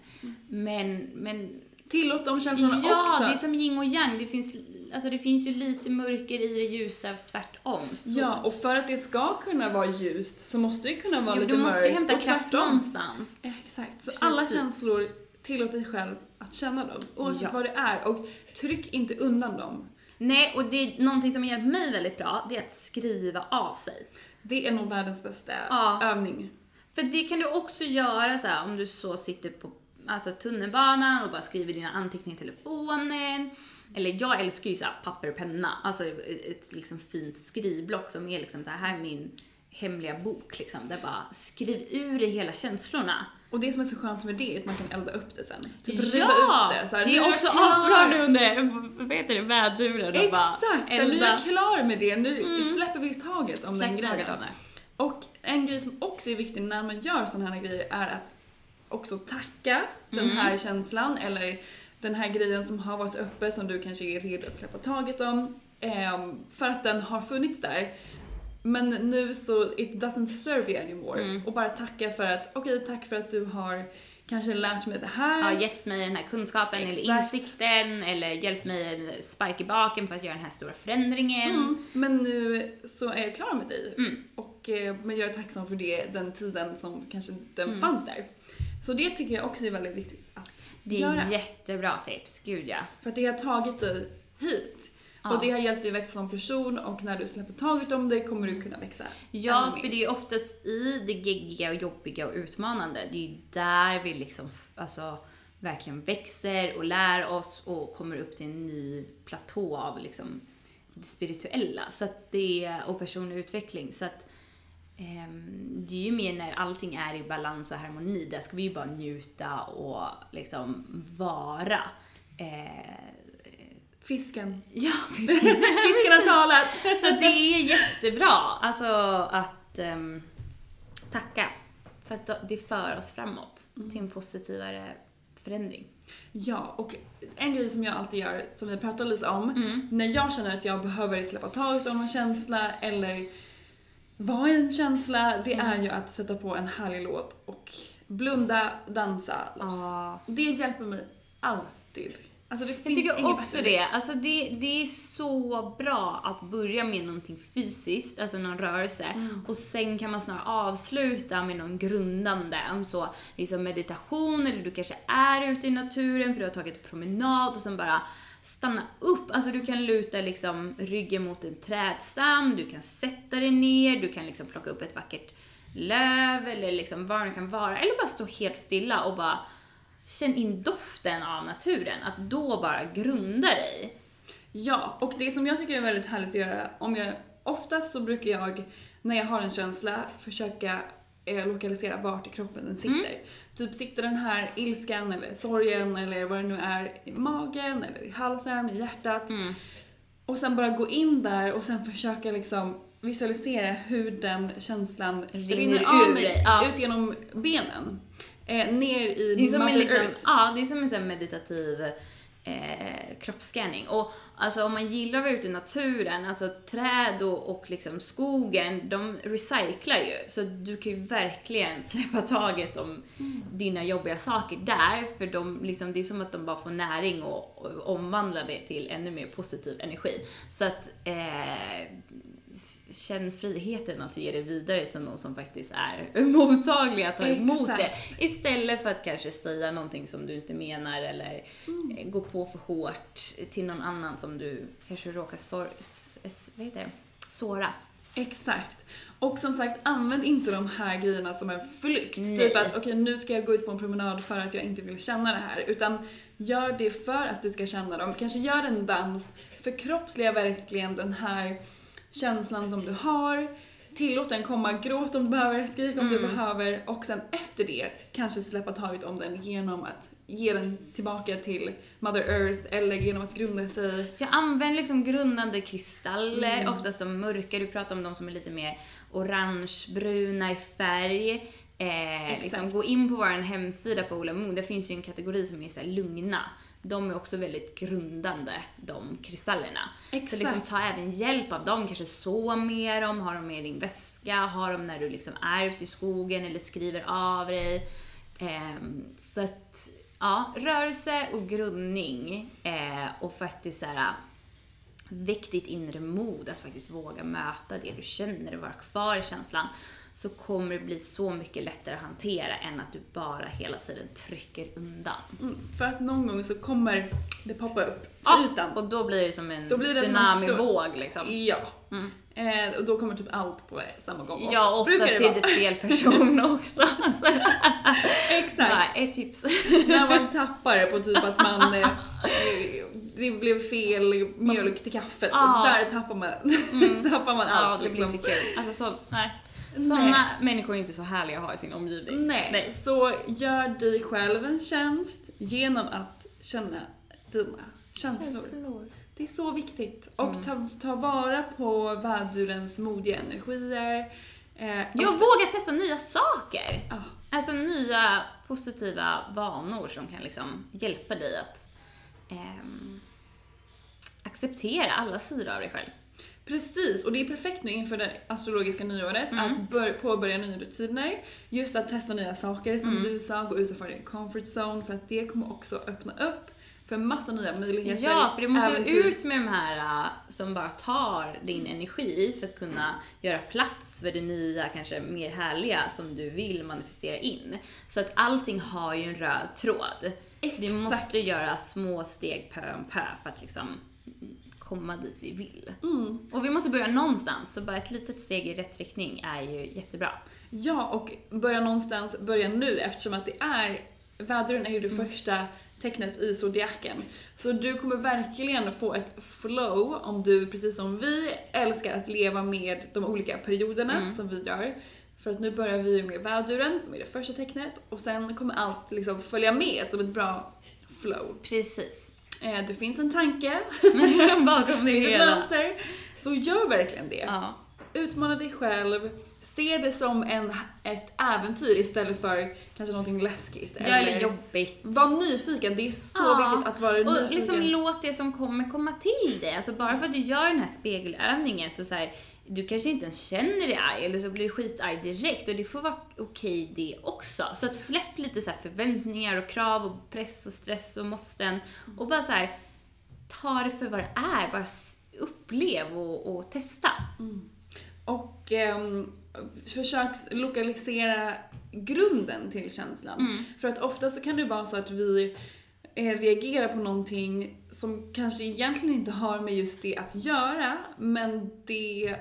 [SPEAKER 4] Men, men
[SPEAKER 3] Tillåt de känslorna
[SPEAKER 4] ja,
[SPEAKER 3] också.
[SPEAKER 4] det är som yin och yang. Det finns, alltså det finns ju lite mörker i det ljusa tvärtom. Så,
[SPEAKER 3] Ja, och för att det ska kunna vara ljust så måste det kunna vara
[SPEAKER 4] jo,
[SPEAKER 3] lite
[SPEAKER 4] du måste
[SPEAKER 3] mörkt
[SPEAKER 4] hämta kraft
[SPEAKER 3] tvärtom.
[SPEAKER 4] någonstans.
[SPEAKER 3] Exakt, så
[SPEAKER 4] Precis.
[SPEAKER 3] alla känslor, tillåt dig själv att känna dem oavsett
[SPEAKER 4] Ja.
[SPEAKER 3] vad det är och tryck inte undan dem.
[SPEAKER 4] Nej, och det är någonting som har hjälpt mig väldigt bra, det är att skriva av sig.
[SPEAKER 3] Det är nog världens bästa
[SPEAKER 4] Ja.
[SPEAKER 3] övning.
[SPEAKER 4] För det kan du också göra så här, om du så sitter på alltså, tunnelbanan och bara skriver dina anteckningar i telefonen. Eller jag älskar ju så papper och penna, alltså ett liksom fint skrivblock som är liksom det här är min hemliga bok liksom. Där bara skriv ur dig hela känslorna.
[SPEAKER 3] Och det som är så skönt med det är att man kan elda upp det sen. Typ riva
[SPEAKER 4] ja!
[SPEAKER 3] ut det. Så här,
[SPEAKER 4] det är också asbra nu under, vad heter det, väduren och bara
[SPEAKER 3] Exakt! här, Nu är
[SPEAKER 4] elda.
[SPEAKER 3] jag klar med det, nu släpper vi taget om den
[SPEAKER 4] Släpp taget
[SPEAKER 3] grejen. Och en grej som också är viktig när man gör sådana här grejer är att också tacka den
[SPEAKER 4] Mm.
[SPEAKER 3] här känslan eller den här grejen som har varit uppe som du kanske är redo att släppa taget om. ehm, för att den har funnits där. Men nu så, it doesn't serve you anymore.
[SPEAKER 4] Mm.
[SPEAKER 3] Och bara tacka för att, okej tack för att du har kanske lärt mig det här.
[SPEAKER 4] har gett mig den här kunskapen eller
[SPEAKER 3] Exakt.
[SPEAKER 4] insikten eller hjälpt mig spark i baken för att göra den här stora förändringen.
[SPEAKER 3] Mm, men nu så är jag klar med dig.
[SPEAKER 4] Mm.
[SPEAKER 3] Och, eh, men jag är tacksam för det, den tiden som kanske den
[SPEAKER 4] Mm.
[SPEAKER 3] fanns där. Så det tycker jag också är väldigt viktigt
[SPEAKER 4] Det
[SPEAKER 3] göra.
[SPEAKER 4] är jättebra tips, gud ja.
[SPEAKER 3] För att det har tagit dig hit.
[SPEAKER 4] Ja.
[SPEAKER 3] Och det har hjälpt dig växa som person och när du släpper taget om det kommer du kunna växa
[SPEAKER 4] Ja, för det är oftast i det geggiga och jobbiga och utmanande, det är ju där vi liksom alltså, verkligen växer och lär oss och kommer upp till en ny platå av liksom det spirituella så att det, och personlig utveckling. Så att det är ju mer när allting är i balans och harmoni, där ska vi ju bara njuta och liksom vara. Eh,
[SPEAKER 3] Fisken.
[SPEAKER 4] ja,
[SPEAKER 3] Fisken har talat!
[SPEAKER 4] Så det är jättebra, alltså att ehm, tacka. För att det för oss framåt till en positivare förändring.
[SPEAKER 3] Ja, och en grej som jag alltid gör, som vi pratade lite om,
[SPEAKER 4] Mm.
[SPEAKER 3] när jag känner att jag behöver släppa taget om en känsla eller i en känsla, det
[SPEAKER 4] Mm.
[SPEAKER 3] är ju att sätta på en härlig låt och blunda, dansa loss.
[SPEAKER 4] Ja.
[SPEAKER 3] Det hjälper mig alltid. Alltså det
[SPEAKER 4] Jag
[SPEAKER 3] finns
[SPEAKER 4] tycker
[SPEAKER 3] inget
[SPEAKER 4] också
[SPEAKER 3] bättre.
[SPEAKER 4] det. Alltså det, det är så bra att börja med någonting fysiskt, alltså någon rörelse.
[SPEAKER 3] Mm.
[SPEAKER 4] Och sen kan man snarare avsluta med någon grundande, om så liksom meditation eller du kanske är ute i naturen för du har tagit en promenad och sen bara stanna upp. Alltså du kan luta liksom ryggen mot en trädstam, du kan sätta dig ner, du kan liksom plocka upp ett vackert löv eller liksom vad det kan vara. Eller bara stå helt stilla och bara känn in doften av naturen. Att då bara grunda dig.
[SPEAKER 3] Ja, och det som jag tycker är väldigt härligt att göra, om jag, oftast så brukar jag när jag har en känsla försöka eh, lokalisera vart i kroppen den sitter.
[SPEAKER 4] Mm.
[SPEAKER 3] Typ sitter den här ilskan eller sorgen eller vad det nu är i magen eller i halsen, i hjärtat.
[SPEAKER 4] Mm.
[SPEAKER 3] Och sen bara gå in där och sen försöka liksom visualisera hur den känslan
[SPEAKER 4] Rinner
[SPEAKER 3] rinner av
[SPEAKER 4] ur
[SPEAKER 3] mig,
[SPEAKER 4] ja.
[SPEAKER 3] ut genom benen. Eh, ner i
[SPEAKER 4] Det är som
[SPEAKER 3] Mother
[SPEAKER 4] en, liksom,
[SPEAKER 3] Earth.
[SPEAKER 4] ja, det är som en meditativ eh, kroppsscanning. Och alltså om man gillar att vara ute i naturen, alltså träd och, och liksom skogen, de recyclar ju. Så du kan ju verkligen släppa taget om dina jobbiga saker där, för de, liksom, det är som att de bara får näring och, och omvandlar det till ännu mer positiv energi. Så att eh, känn friheten att ge det vidare till någon som faktiskt är mottaglig att ta emot det.
[SPEAKER 3] Exakt.
[SPEAKER 4] Istället för att kanske säga någonting som du inte menar eller eh, gå på för hårt till någon annan som du kanske råkar sår, s, vad heter det? såra.
[SPEAKER 3] Exakt. Och som sagt, använd inte de här grejerna som en flykt.
[SPEAKER 4] Nej.
[SPEAKER 3] Typ att okej nu ska jag gå ut på en promenad för att jag inte vill känna det här. Utan gör det för att du ska känna dem. Kanske gör en dans, förkroppsliga verkligen den här känslan som du har. Tillåt den komma, gråt om du behöver, skrik om du
[SPEAKER 4] Mm.
[SPEAKER 3] behöver och sen efter det kanske släppa taget om den genom att ge den tillbaka till Mother Earth eller genom att grunda sig.
[SPEAKER 4] Jag använder liksom grundande kristaller, oftast de mörka, du pratar om de som är lite mer orangebruna i färg. Eh, liksom, gå in på vår hemsida på Ola Moon, där finns ju en kategori som är så här lugna. De är också väldigt grundande, de kristallerna. Så
[SPEAKER 3] Exakt.
[SPEAKER 4] liksom ta även hjälp av dem, kanske så med dem, ha dem med i din väska, ha dem när du liksom är ute i skogen eller skriver av dig. Ehm, så att, ja, rörelse och grundning eh, och faktiskt såhär väck ditt inre mod att faktiskt våga möta det du känner och vara kvar i känslan så kommer det bli så mycket lättare att hantera än att du bara hela tiden trycker undan.
[SPEAKER 3] Mm, för att någon gång så kommer det poppa upp till
[SPEAKER 4] Ja,
[SPEAKER 3] ytan.
[SPEAKER 4] och då blir det som en
[SPEAKER 3] det
[SPEAKER 4] tsunamivåg liksom.
[SPEAKER 3] Ja. Eh, och då kommer typ allt på samma gång.
[SPEAKER 4] Ja,
[SPEAKER 3] Brukar
[SPEAKER 4] oftast är det fel person också. Så,
[SPEAKER 3] Exakt.
[SPEAKER 4] bara, ett tips.
[SPEAKER 3] När man tappar det på typ att man... Eh, det blev fel mjölk till kaffet.
[SPEAKER 4] Ja.
[SPEAKER 3] Där tappar man, tappar man
[SPEAKER 4] Ja,
[SPEAKER 3] allt.
[SPEAKER 4] det blir
[SPEAKER 3] liksom.
[SPEAKER 4] inte kul. Alltså så, nej. Sådana människor är inte så härliga att ha i sin omgivning.
[SPEAKER 3] Nej. så gör dig själv en tjänst genom att känna dina känslor. Det är så viktigt. Och
[SPEAKER 4] Mm.
[SPEAKER 3] ta, ta vara på vädurens modiga energier. Eh,
[SPEAKER 4] Jag vågar testa nya saker.
[SPEAKER 3] Ja.
[SPEAKER 4] Alltså nya positiva vanor som kan liksom hjälpa dig att ehm, acceptera alla sidor av dig själv.
[SPEAKER 3] Precis, och det är perfekt nu inför det astrologiska nyåret
[SPEAKER 4] Mm.
[SPEAKER 3] att bör, påbörja nya rutiner. Just att testa nya saker som
[SPEAKER 4] Mm.
[SPEAKER 3] du sa, gå utanför din comfort zone för att det kommer också öppna upp för massa nya möjligheter.
[SPEAKER 4] Ja, för du måste ju ut med de här äh, som bara tar din energi för att kunna göra plats för det nya, kanske mer härliga som du vill manifestera in. Så att allting har ju en röd tråd. Vi
[SPEAKER 3] Exakt.
[SPEAKER 4] måste göra små steg pö om pö för att liksom komma dit vi vill.
[SPEAKER 3] Mm.
[SPEAKER 4] Och vi måste börja någonstans, så bara ett litet steg i rätt riktning är ju jättebra.
[SPEAKER 3] Ja, och börja någonstans, börja nu eftersom att det är, väduren är ju det
[SPEAKER 4] Mm.
[SPEAKER 3] första tecknet i zodiaken. Så du kommer verkligen få ett flow om du, precis som vi, älskar att leva med de olika perioderna
[SPEAKER 4] Mm.
[SPEAKER 3] som vi gör. För att nu börjar vi med väduren som är det första tecknet och sen kommer allt liksom följa med som ett bra flow.
[SPEAKER 4] Precis.
[SPEAKER 3] Eh, det finns en tanke,
[SPEAKER 4] Bakom det
[SPEAKER 3] det finns ett
[SPEAKER 4] hela.
[SPEAKER 3] mönster. Så gör verkligen det.
[SPEAKER 4] Ja.
[SPEAKER 3] Utmana dig själv, se det som en, ett äventyr istället för kanske någonting läskigt.
[SPEAKER 4] Ja, eller jobbigt.
[SPEAKER 3] Var nyfiken, det är så
[SPEAKER 4] Ja,
[SPEAKER 3] viktigt att vara
[SPEAKER 4] Och
[SPEAKER 3] nyfiken.
[SPEAKER 4] liksom låt det som kommer komma till dig. Alltså bara för att du gör den här spegelövningen så, så här, du kanske inte ens känner dig arg eller så blir du skitarg direkt och det får vara okej det också. Så att släpp lite så förväntningar och krav och press och stress och måsten och bara så här ta det för vad det är. Bara upplev och, och testa.
[SPEAKER 3] Och ehm, försök lokalisera grunden till känslan.
[SPEAKER 4] Mm.
[SPEAKER 3] För att ofta så kan det vara så att vi eh, reagerar på någonting som kanske egentligen inte har med just det att göra, men det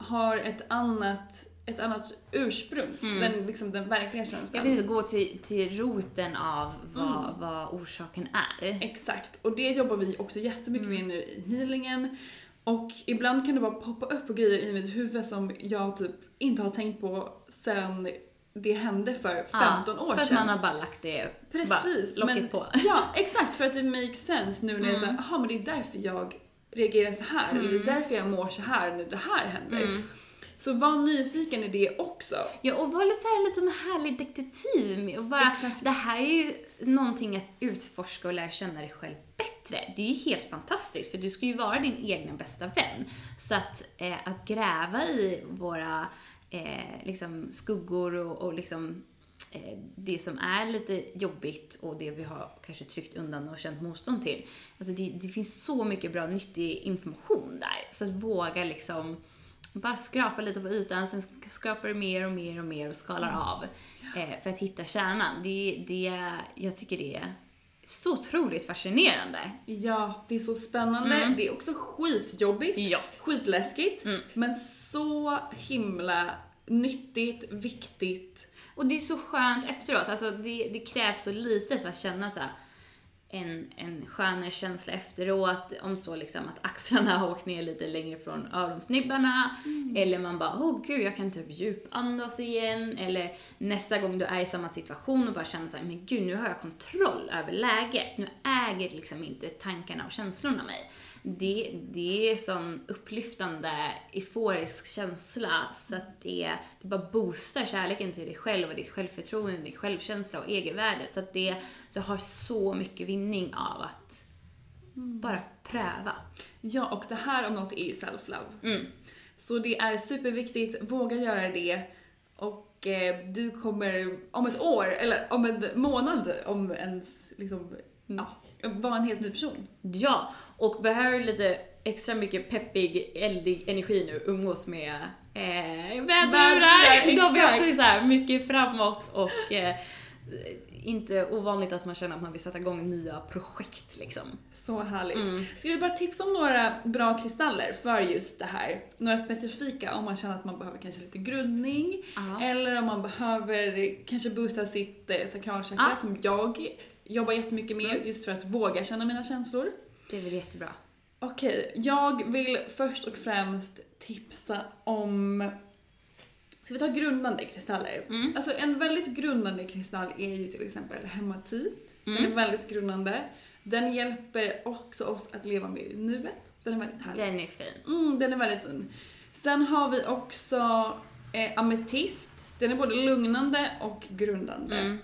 [SPEAKER 3] har ett annat, ett annat ursprung. Den, liksom, den verkliga
[SPEAKER 4] Mm. Jag
[SPEAKER 3] känslan.
[SPEAKER 4] vill gå till, till roten av vad, vad orsaken är.
[SPEAKER 3] Exakt, och det jobbar vi också jättemycket med nu i healingen. Och ibland kan det bara poppa upp på grejer i mitt huvud som jag typ inte har tänkt på sedan det hände för 15 år
[SPEAKER 4] För att
[SPEAKER 3] sedan.
[SPEAKER 4] man har bara lagt det,
[SPEAKER 3] Precis,
[SPEAKER 4] bara locket
[SPEAKER 3] men,
[SPEAKER 4] på.
[SPEAKER 3] Ja, exakt för att det makes sense nu när jag säger jaha men det är därför jag reagerar så här eller det är därför jag mår så här när det här händer. Så var nyfiken i det också.
[SPEAKER 4] Ja, och var lite, så här, lite som en härlig detektiv med och bara,
[SPEAKER 3] Exakt.
[SPEAKER 4] det här är ju någonting att utforska och lära känna dig själv bättre. Det är ju helt fantastiskt, för du ska ju vara din egna bästa vän. Så att, eh, att gräva i våra eh, liksom skuggor och, och liksom det som är lite jobbigt och det vi har kanske tryckt undan och känt motstånd till. Alltså det, det finns så mycket bra nyttig information där. Så att våga liksom bara skrapa lite på ytan, sen skrapar du mer och mer och mer och skalar av eh, för att hitta kärnan. Det, det, jag tycker det är så otroligt fascinerande.
[SPEAKER 3] Ja, det är så spännande. Det är också skitjobbigt.
[SPEAKER 4] Ja.
[SPEAKER 3] Skitläskigt. Men så himla nyttigt, viktigt.
[SPEAKER 4] Och det är så skönt efteråt, alltså det, det krävs så lite för att känna så här, en, en skönare känsla efteråt, om så liksom att axlarna har åkt ner lite längre från öronsnibbarna, eller man bara åh gud jag kan typ djupandas igen, eller nästa gång du är i samma situation och bara känner såhär, men gud nu har jag kontroll över läget, nu äger liksom inte tankarna och känslorna mig. Det, det är sån upplyftande, euforisk känsla så att det, det bara boostar kärleken till dig själv och ditt självförtroende, din självkänsla och egenvärde. Så att det, du har så mycket vinning av att bara pröva.
[SPEAKER 3] Ja, och det här om något är ju self-love.
[SPEAKER 4] Mm.
[SPEAKER 3] Så det är superviktigt, våga göra det. Och eh, du kommer om ett år, eller om en månad, om ens liksom, ja, vara en helt ny person.
[SPEAKER 4] Ja, och behöver lite extra mycket peppig, eldig energi nu, umgås med eh,
[SPEAKER 3] Vädurar.
[SPEAKER 4] De är också så här mycket framåt och eh, inte ovanligt att man känner att man vill sätta igång nya projekt liksom.
[SPEAKER 3] Så härligt.
[SPEAKER 4] Mm.
[SPEAKER 3] Ska vi bara tipsa om några bra kristaller för just det här? Några specifika om man känner att man behöver kanske lite grundning
[SPEAKER 4] Ja.
[SPEAKER 3] eller om man behöver kanske boosta sitt eh, sakralchakra
[SPEAKER 4] Ja.
[SPEAKER 3] som jag jobbar jättemycket med
[SPEAKER 4] Mm.
[SPEAKER 3] just för att våga känna mina känslor.
[SPEAKER 4] Det är väl jättebra.
[SPEAKER 3] Okej, jag vill först och främst tipsa om Ska vi ta grundande kristaller?
[SPEAKER 4] Mm.
[SPEAKER 3] Alltså en väldigt grundande kristall är ju till exempel hematit. Den
[SPEAKER 4] Mm.
[SPEAKER 3] är väldigt grundande. Den hjälper också oss att leva mer i nuet. Den är väldigt härlig.
[SPEAKER 4] Den är fin.
[SPEAKER 3] Mm, den är väldigt fin. Sen har vi också eh, ametist. Den är både lugnande och grundande.
[SPEAKER 4] Mm.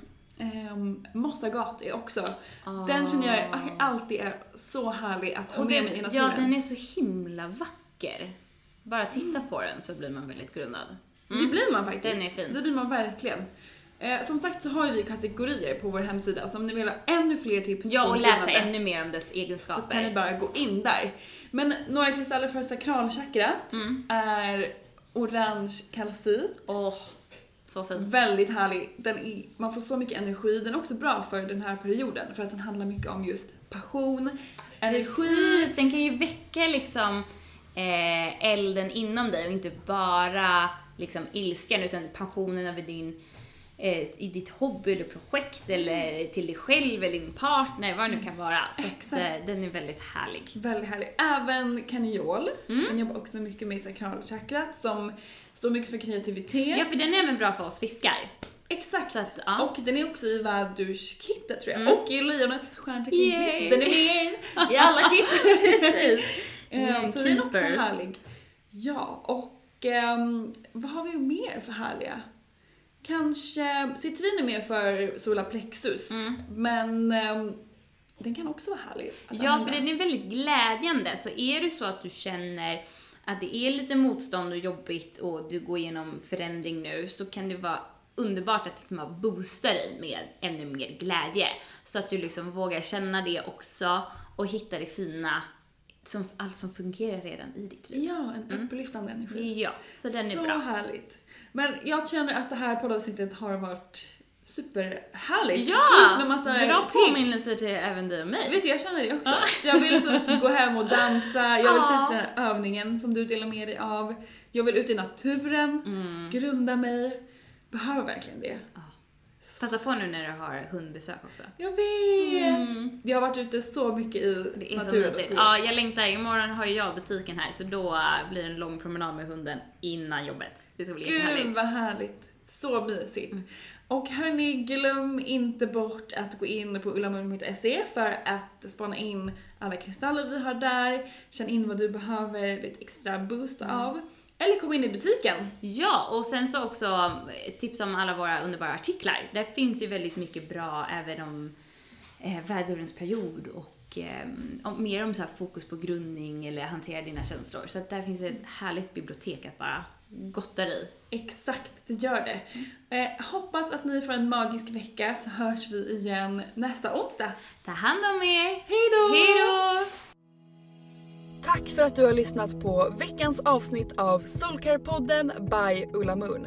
[SPEAKER 3] Um, Mossagat är också, den känner jag alltid är så härlig att ha
[SPEAKER 4] Och
[SPEAKER 3] med
[SPEAKER 4] den,
[SPEAKER 3] mig i naturen.
[SPEAKER 4] ja, den är så himla vacker. Bara titta på den så blir man väldigt grundad.
[SPEAKER 3] Det blir man faktiskt.
[SPEAKER 4] Den är fin.
[SPEAKER 3] Det blir man verkligen. Eh, som sagt så har vi kategorier på vår hemsida, så om ni vill ha ännu fler tips
[SPEAKER 4] Ja, och läsa ännu mer om dess
[SPEAKER 3] så kan ni
[SPEAKER 4] egenskaper.
[SPEAKER 3] bara gå in där. Men några kristaller för sakralchakrat
[SPEAKER 4] Mm.
[SPEAKER 3] är orange kalcit.
[SPEAKER 4] Åh, så fin.
[SPEAKER 3] Väldigt härlig. Den är, man får så mycket energi. Den är också bra för den här perioden för att den handlar mycket om just passion, energi.
[SPEAKER 4] Precis, den kan ju väcka liksom eh, elden inom dig och inte bara liksom ilskan utan passionen över din eh, i ditt hobby eller projekt eller till dig själv eller din partner, vad det nu kan vara. Så att, eh, den är väldigt härlig.
[SPEAKER 3] Väldigt härlig. Även kaniol.
[SPEAKER 4] Mm.
[SPEAKER 3] Den jobbar också mycket med sakralchakrat som står mycket för kreativitet.
[SPEAKER 4] Ja, för den är även bra för oss fiskar.
[SPEAKER 3] Exakt.
[SPEAKER 4] Att, ja.
[SPEAKER 3] Och den är också i vädurskittet tror jag.
[SPEAKER 4] Mm.
[SPEAKER 3] Och i lejonets
[SPEAKER 4] Yay.
[SPEAKER 3] stjärntecken-kit. Den är med i alla kit.
[SPEAKER 4] Precis. Mm,
[SPEAKER 3] så den är också härlig. Ja, och ehm, vad har vi mer för härliga? Kanske, citrin är mer för solarplexus,
[SPEAKER 4] Mm.
[SPEAKER 3] men ehm, den kan också vara härlig
[SPEAKER 4] Ja,
[SPEAKER 3] använda.
[SPEAKER 4] för den är väldigt glädjande. Så är det så att du känner att det är lite motstånd och jobbigt och du går igenom förändring nu så kan det vara underbart att liksom boosta dig med ännu mer glädje. Så att du liksom vågar känna det också och hitta det fina, som, allt som fungerar redan i ditt liv.
[SPEAKER 3] Ja, en upplyftande energi.
[SPEAKER 4] Ja, så den är
[SPEAKER 3] så
[SPEAKER 4] bra.
[SPEAKER 3] härligt. Men jag känner att det här poddavsnittet har varit superhärligt. Fint
[SPEAKER 4] Ja!
[SPEAKER 3] med massa
[SPEAKER 4] Bra påminnelser till även dig och mig.
[SPEAKER 3] Vet du, jag känner det också. Jag vill typ gå hem och dansa, jag vill
[SPEAKER 4] Ja.
[SPEAKER 3] testa den här övningen som du delar med dig av. Jag vill ut i naturen,
[SPEAKER 4] Mm.
[SPEAKER 3] grunda mig. Behöver verkligen det.
[SPEAKER 4] Passa på nu när du har hundbesök också.
[SPEAKER 3] Jag vet! Jag har varit ute så mycket i
[SPEAKER 4] Mm. Det är så
[SPEAKER 3] naturen. skogen.
[SPEAKER 4] Ja, jag längtar. Imorgon har ju jag butiken här så då blir det en lång promenad med hunden innan jobbet. Det ska bli
[SPEAKER 3] Gud
[SPEAKER 4] jättehärligt.
[SPEAKER 3] vad härligt. Så mysigt. Och hörni, glöm inte bort att gå in på ullamun.se för att spana in alla kristaller vi har där. Känn in vad du behöver lite extra boost
[SPEAKER 4] Mm.
[SPEAKER 3] av. Eller kom in i butiken.
[SPEAKER 4] Ja, och sen så också eh, tips om alla våra underbara artiklar. Där finns ju väldigt mycket bra även om eh, vädurens period och eh, om, mer om så fokus på grundning eller hantera dina känslor. Så att där finns ett härligt bibliotek att bara gotta i.
[SPEAKER 3] Exakt, det gör det. Eh, hoppas att ni får en magisk vecka så hörs vi igen nästa onsdag.
[SPEAKER 4] Ta hand om er!
[SPEAKER 3] Hej då!
[SPEAKER 4] Hej då!
[SPEAKER 3] Tack för att du har lyssnat på veckans avsnitt av Soulcare-podden by Ulla Moon.